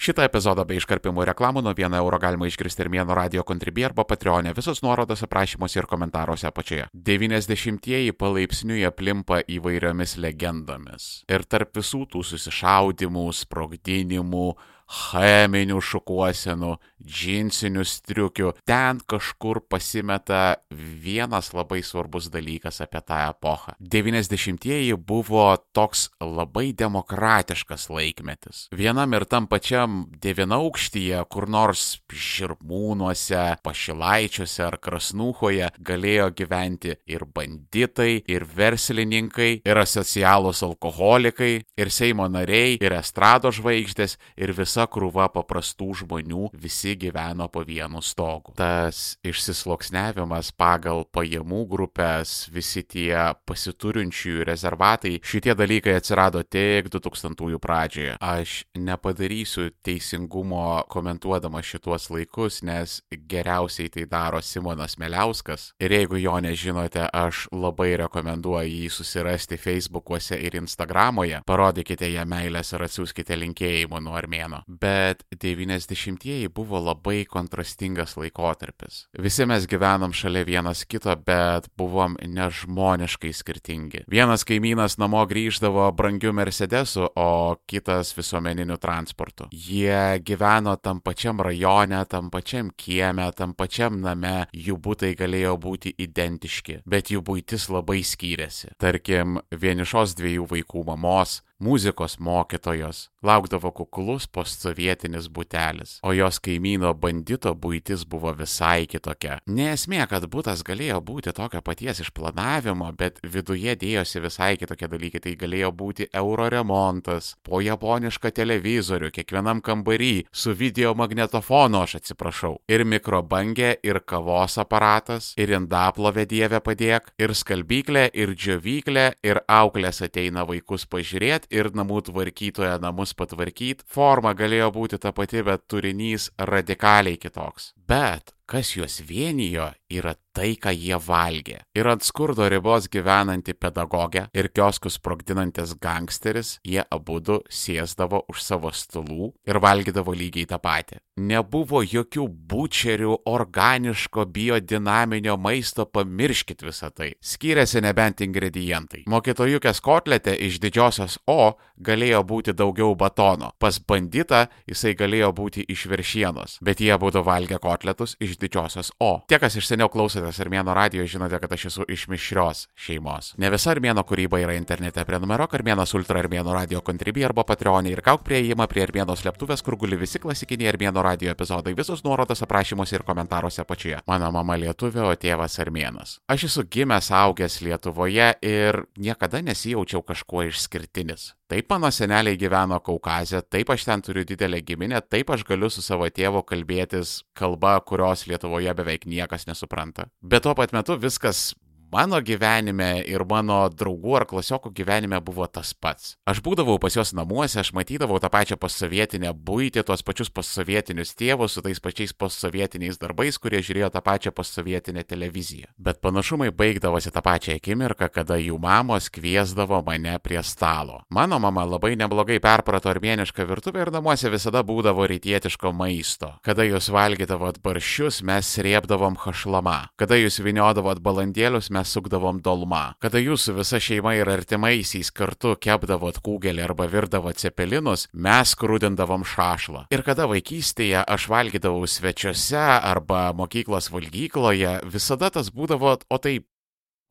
Šitą epizodą bei iškarpimų reklamų nuo 1 euro galima išgirsti ir mėno radio kontribį arba Patreonė. Visos nuorodos aprašymuose ir komentaruose apačioje. 90-ieji palaipsniui aplimpa įvairiomis legendomis. Ir tarp visų tų susišaudimų, sprogdinimų, cheminių šukuosenų, džinsinių striukių, ten kažkur pasimeta vienas labai svarbus dalykas apie tą epochą. 90-ieji buvo toks labai demokratiškas laikmetis. Vienam ir tam pačiam devynaukštyje, kur nors žirmūnuose, pašilaičiuose ar krasnūhoje galėjo gyventi ir banditai, ir verslininkai, ir asocialūs alkoholikai, ir Seimo nariai, ir estrado žvaigždės, ir visa visa krūva paprastų žmonių visi gyveno po vienu stogu. Tas išsisloksnevimas pagal pajamų grupės, visi tie pasiturinčiųjų rezervatai, šitie dalykai atsirado tik 2000-ųjų pradžioje. Aš nepadarysiu teisingumo komentuodamas šituos laikus, nes geriausiai tai daro Simonas Meliauskas. Ir jeigu jo nežinote, aš labai rekomenduoju jį susirasti Facebook'uose ir Instagramoje. Parodykite ją meilės ir atsiųskite linkėjimų nuo armėno bet 90-ieji buvo labai kontrastingas laikotarpis. Visi mes gyvenom šalia vienas kito, bet buvom nežmoniškai skirtingi. Vienas kaimynas namo grįždavo brangiu Mercedesu, o kitas visuomeniniu transportu. Jie gyveno tam pačiam rajone, tam pačiam kieme, tam pačiam name, jų būtai galėjo būti identiški, bet jų būtis labai skyrėsi. Tarkim, vienišos dviejų vaikų mamos muzikos mokytojos, laukdavo kuklus postsovietinis butelis, o jos kaimyno bandito būtis buvo visai kitokia. Nesmė, kad būtas galėjo būti tokio paties išplanavimo, bet viduje dėjosi visai kitokie dalykai. Tai galėjo būti euro remontas, po japonišką televizorių, kiekvienam kambarį, su video magnetofonu, aš atsiprašau, ir mikrobangė, ir kavos aparatas, ir indaplovė dievė padėk, ir skalbyklė, ir džiovyklė, ir auklės ateina vaikus pažiūrėti ir namų tvarkytoja namus patvarkyt. Forma galėjo būti ta pati, bet turinys radikaliai kitoks. Bet kas juos vienijo, yra tai, ką jie valgė. Ir ant skurdo ribos gyvenanti pedagogė ir kioskus sprogdinantis gangsteris, jie abu du sėsdavo už savo stalų ir valgydavo lygiai tą patį. Nebuvo jokių bučerių, organiško, biodinaminio maisto, pamirškit visą tai. Skyrėsi nebent ingredientai. Mokytojukės kotletė iš didžiosios O galėjo būti daugiau batono. Pas banditą jisai galėjo būti iš veršienos, bet jie būtų valgę kotletus iš didžiosios O. Tie, kas iš seniau klausotės Armėno radio, žinote, kad aš esu iš mišrios šeimos. Ne visa Armėno kūryba yra internete. Prenumeruok Armėnas Ultra Armėno radio kontribį arba Patreonį ir kauk prieimą prie Armėno slėptuvės, kur guli visi klasikiniai Armėno radio epizodai. Visos nuorodos aprašymuose ir komentaruose apačioje. Mano mama lietuvė, o tėvas Armėnas. Aš esu gimęs, augęs Lietuvoje ir niekada nesijaučiau kažkuo išskirtinis. Taip mano seneliai gyveno Kaukazė, taip aš ten turiu didelę giminę, taip aš galiu su savo tėvu kalbėtis kalba, kurios Lietuvoje beveik niekas nesupranta. Bet tuo pat metu viskas mano gyvenime ir mano draugų ar klasiokų gyvenime buvo tas pats. Aš būdavau pas juos namuose, aš matydavau tą pačią posovietinę būtį, tuos pačius posovietinius tėvus su tais pačiais posovietiniais darbais, kurie žiūrėjo tą pačią posovietinę televiziją. Bet panašumai baigdavosi tą pačią akimirką, kada jų mamos kviesdavo mane prie stalo. Mano mama labai neblogai perprato armėnišką virtuvę ir namuose visada būdavo rytietiško maisto. Kada jūs valgydavot barščius, mes srėbdavom hašlama. Kada jūs viniodavot balandėlius, mes mes sukdavom dolma. Kada jūs su visa šeima ir artimaisiais kartu kepdavot kūgelį arba virdavot cepelinus, mes krūdindavom šašlą. Ir kada vaikystėje aš valgydavau svečiuose arba mokyklos valgykloje, visada tas būdavo, o tai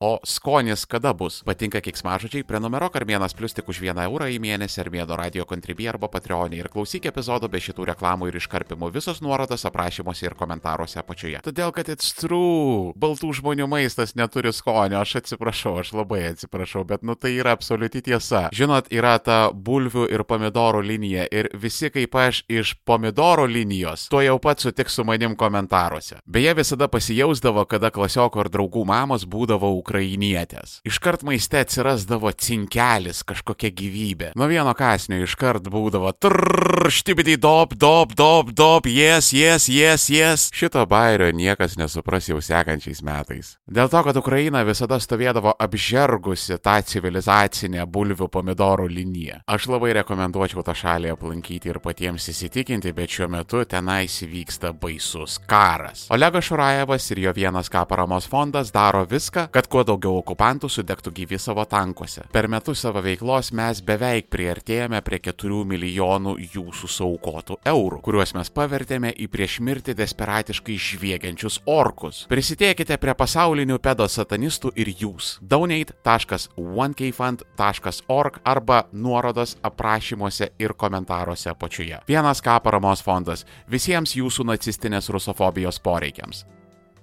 O skonis kada bus? Patinka kiksmažodžiai, prenumeruok Armėnas Plus tik už vieną eurą į mėnesį Armėno radio kontribį arba Patreonį ir klausyk epizodo be šitų reklamų ir iškarpimų visos nuorodos aprašymuose ir komentaruose apačioje. Todėl, kad it's true, baltų žmonių maistas neturi skonio, aš atsiprašau, aš labai atsiprašau, bet nu tai yra absoliuti tiesa. Žinot, yra ta bulvių ir pomidorų linija ir visi kaip aš iš pomidorų linijos, to jau pat sutiks su manim komentaruose. Beje, visada pasijausdavo, kada klasioko ar draugų mamos būdavo ukrainietės. Iškart maiste atsirasdavo cinkelis, kažkokia gyvybė. Nuo vieno kasnio iškart būdavo trrrr, štibidį dop, dop, dop, dop, yes, yes, yes, yes. Šito bairio niekas nesupras jau sekančiais metais. Dėl to, kad Ukraina visada stovėdavo apžergusi tą civilizacinę bulvių pomidorų liniją. Aš labai rekomenduočiau tą šalį aplankyti ir patiems įsitikinti, bet šiuo metu tenais vyksta baisus karas. Olegas Šurajevas ir jo vienas K paramos fondas daro viską, kad kuo daugiau okupantų sudegtų gyvi savo tankuose. Per metus savo veiklos mes beveik priartėjome prie 4 milijonų jūsų saukotų eurų, kuriuos mes pavertėme į prieš mirtį desperatiškai žviegiančius orkus. Prisidėkite prie pasaulinių pedo satanistų ir jūs. donate.onekfund.org arba nuorodos aprašymuose ir komentaruose apačioje. Vienas K paramos fondas visiems jūsų nacistinės rusofobijos poreikiams.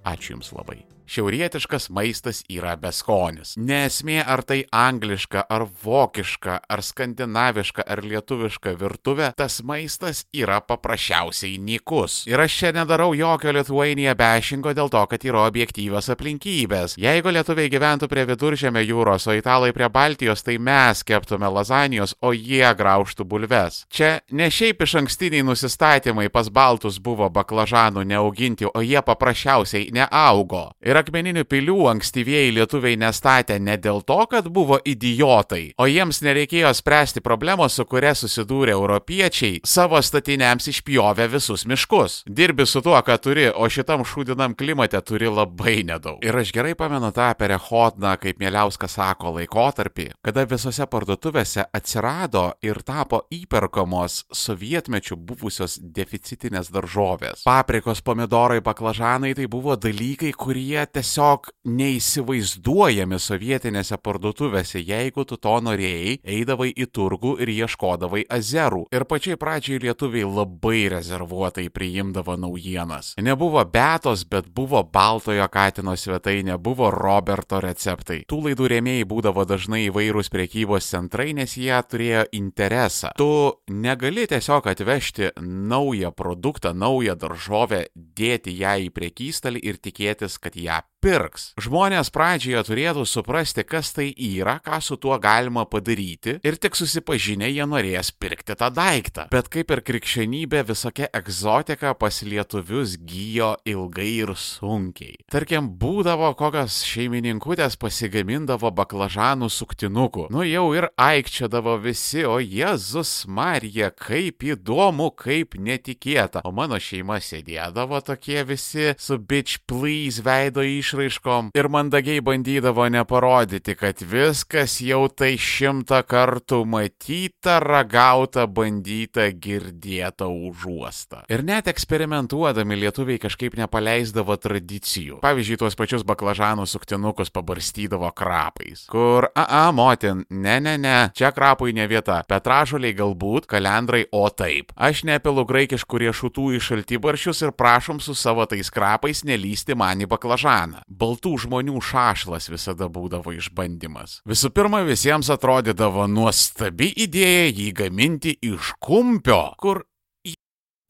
Ačiū Jums labai. Šiaurietiškas maistas yra beskonis. Nesmė ar tai angliška, ar vokiška, ar skandinaviška, ar lietuviška virtuvė, tas maistas yra paprasčiausiai nikus. Ir aš čia nedarau jokio Lietuvainėje bešingo dėl to, kad yra objektyvios aplinkybės. Jeigu lietuviai gyventų prie viduržėmio jūros, o italai prie Baltijos, tai mes keptume lazanijos, o jie graužtų bulves. Čia ne šiaip iš ankstiniai nusistatymai pas baltus buvo baklažanų neauginti, o jie paprasčiausiai neaugo. Ir ir akmeninių pilių ankstyvieji lietuviai nestatė ne dėl to, kad buvo idiotai, o jiems nereikėjo spręsti problemos, su kuria susidūrė europiečiai, savo statiniams išpjovė visus miškus. Dirbi su tuo, ką turi, o šitam šūdinam klimate turi labai nedaug. Ir aš gerai pamenu tą perehodną, kaip Mieliauskas sako, laikotarpį, kada visose parduotuvėse atsirado ir tapo įperkamos sovietmečių buvusios deficitinės daržovės. Paprikos, pomidorai, baklažanai tai buvo dalykai, kurie tiesiog neįsivaizduojami sovietinėse parduotuvėse, jeigu tu to norėjai, eidavai į turgų ir ieškodavai azerų. Ir pačiai pradžiai lietuviai labai rezervuotai priimdavo naujienas. Nebuvo betos, bet buvo baltojo katino svetainė, buvo Roberto receptai. Tų laidų rėmėjai būdavo dažnai įvairūs priekybos centrai, nes jie turėjo interesą. Tu negali tiesiog atvežti naują produktą, naują daržovę, dėti ją į priekystalį ir tikėtis, kad ją ครับ pirks. Žmonės pradžioje turėtų suprasti, kas tai yra, ką su tuo galima padaryti ir tik susipažinę jie norės pirkti tą daiktą. Bet kaip ir krikščionybė, visokia egzotika pas lietuvius gyjo ilgai ir sunkiai. Tarkim, būdavo kokios šeimininkutės pasigamindavo baklažanų suktinukų. Nu jau ir aikčiodavo visi, o Jėzus Marija, kaip įdomu, kaip netikėta. O mano šeima sėdėdavo tokie visi su bitch please veido išraiškom ir mandagiai bandydavo neparodyti, kad viskas jau tai šimtą kartų matyta, ragauta, bandyta, girdėta, užuosta. Ir net eksperimentuodami lietuviai kažkaip nepaleisdavo tradicijų. Pavyzdžiui, tuos pačius baklažanų suktinukus pabarstydavo krapais. Kur, a, a, motin, ne, ne, ne, čia krapui ne vieta. Petražoliai galbūt, kalendrai, o taip. Aš nepilu graikiškų riešutų į šaltybaršius ir prašom su savo tais krapais nelysti man į baklažaną. Baltų žmonių šašlas visada būdavo išbandymas. Visų pirma, visiems atrodydavo nuostabi idėja jį gaminti iš kumpio, kur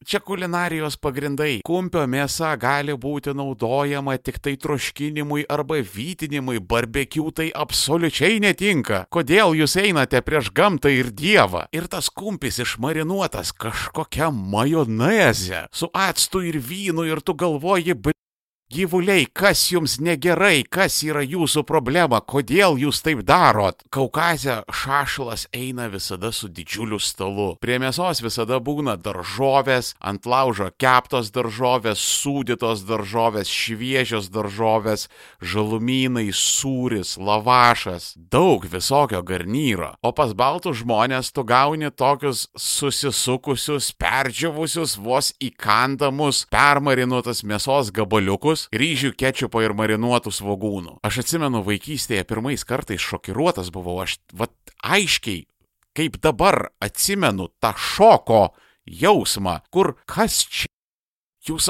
Čia kulinarijos pagrindai. Kumpio mėsa gali būti naudojama tik tai troškinimui arba vytinimui, barbekių tai absoliučiai netinka. Kodėl jūs einate prieš gamtą ir dievą? Ir tas kumpis išmarinuotas kažkokia majonezė, su actu ir vynu ir tu galvoji, bl... Gyvuliai, kas jums negerai, kas yra jūsų problema, kodėl jūs taip darot? Kaukaze šašlas eina visada su didžiuliu stalu. Prie mėsos visada būna daržovės, ant laužo keptos daržovės, sūdytos daržovės, šviežios daržovės, žalumynai, sūris, lavašas, daug visokio garnyro. O pas baltų žmonės tu gauni tokius susisukusius, perdžiavusius, vos įkandamus, permarinuotas mėsos gabaliukus sūrius, ryžių, kečupo ir marinuotų svogūnų. Aš atsimenu vaikystėje pirmais kartais šokiruotas buvau, aš vat aiškiai, kaip dabar atsimenu tą šoko jausmą, kur kas čia jūs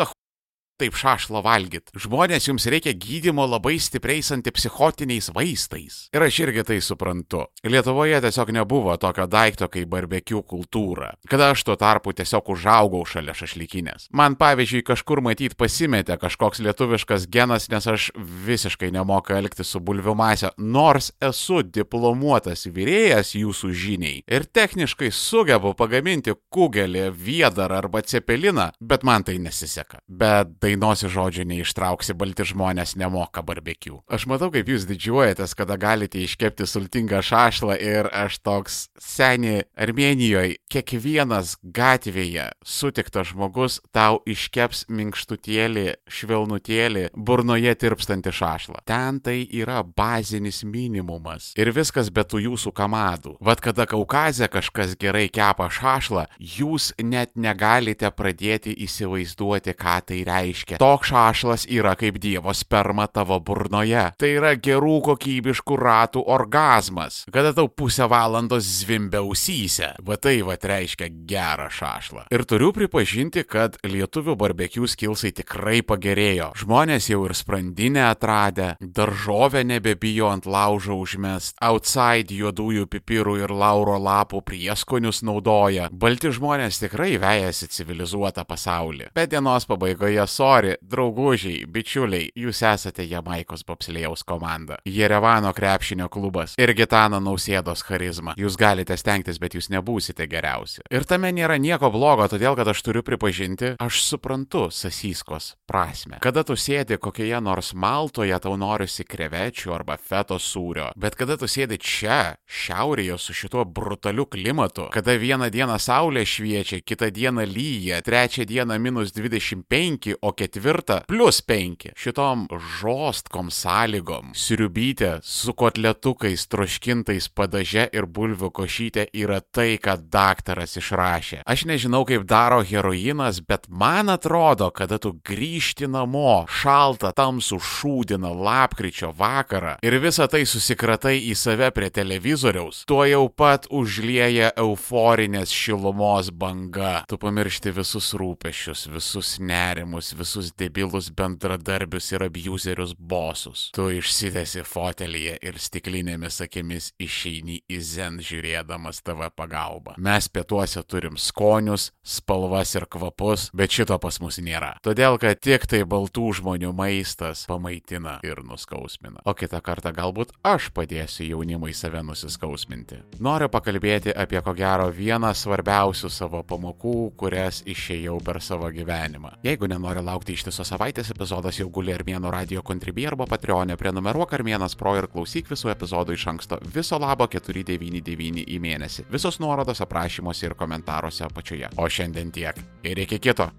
taip šašlo valgyt. Žmonės jums reikia gydimo labai stipriais antipsichotiniais vaistais. Ir aš irgi tai suprantu. Lietuvoje tiesiog nebuvo tokio daikto kaip barbekių kultūra. Kada aš tuo tarpu tiesiog užaugau šalia šašlykinės. Man pavyzdžiui kažkur matyt pasimetė kažkoks lietuviškas genas, nes aš visiškai nemoku elgtis su bulvių masė, nors esu diplomuotas vyrėjas jūsų žiniai ir techniškai sugebu pagaminti kugelį, viedarą arba cepeliną, bet man tai nesiseka. Bet dainos žodžių neištrauksi, balti žmonės nemoka barbekių. Aš matau, kaip jūs didžiuojatės, kada galite iškepti sultingą šašlą ir aš toks seniai Armenijoje, kiekvienas gatvėje sutiktas žmogus tau iškeps minkštutėlį, švelnutėlį, burnoje tirpstantį šašlą. Ten tai yra bazinis minimumas. Ir viskas be tų jūsų kamadų. Vat kada Kaukazė kažkas gerai kepa šašlą, jūs net negalite pradėti įsivaizduoti, ką tai reiškia. Toks šašlas yra kaip Dievo sperma tavo burnoje. Tai yra gerų kokybiškų ratų orgasmas. Kada tau pusę valandos zvimbia ausyse. Va tai va reiškia gerą šašlą. Ir turiu pripažinti, kad lietuvių barbekių skilsai tikrai pagerėjo. Žmonės jau ir sprandinę atradę, daržovę nebebijo ant laužo užmest, outside juodųjų pipirų ir lauro lapų prieskonius naudoja. Balti žmonės tikrai vejasi civilizuotą pasaulį. Bet dienos pabaigoje, sorry, draugužiai, bičiuliai, jūs esate Jamaikos bobslėjaus komanda. Jerevano krepšinio klubas ir Gitano nausėdos charizma. Jūs galite stengtis, bet jūs nebūsite geriausi. Ir tame nėra nieko blogo, todėl kad aš turiu pripažinti, aš suprantu sasyskos prasme. Kada tu sėdi kokioje nors maltoje, tau norisi krevečių arba fetos sūrio, bet kada tu sėdi čia, šiaurėje su šituo brutaliu klimatu, kada vieną dieną saulė šviečia, kitą dieną lyja, trečią dieną minus 25, o ketvirtą plus 5. Šitom žostkom sąlygom sriubytė su kotletukais, troškintais padaže ir bulvių košytė yra tai, ką daktaras išrašė. Aš nežinau, kaip daro heroinas, bet man atrodo, kada tu grįžti namo, šaltą, tamsų šūdiną lapkričio vakarą ir visą tai susikratai į save prie televizoriaus, tuo jau pat užlieja euforinės šilumos banga. Tu pamiršti visus rūpešius, visus nerimus, visus debilus bendradarbius ir abuserius bosus. Tu išsitesi fotelyje ir stiklinėmis akimis išeini į zen žiūrėdamas tavo pagalbą. Mes pietuose turim skonius, spalvas ir kvapus, bet šito pas mus nėra. Todėl, kad tik tai baltų žmonių maistas pamaitina ir nuskausmina. O kitą kartą galbūt aš padėsiu jaunimui save nusiskausminti. Noriu pakalbėti apie ko gero vieną svarbiausių savo pamokų, kurias išėjau per savo gyvenimą. Jeigu nenori laukti ištisos savaitės, epizodas jau guli Armėno radio kontribį arba Patreonė, prenumeruok Armėnas Pro ir klausyk visų epizodų iš anksto. Viso labo 499 į mėnesį. Visos nuorodos aprašymuose ir komentaruose apačioje. O šiandien tiek. Ir iki kito.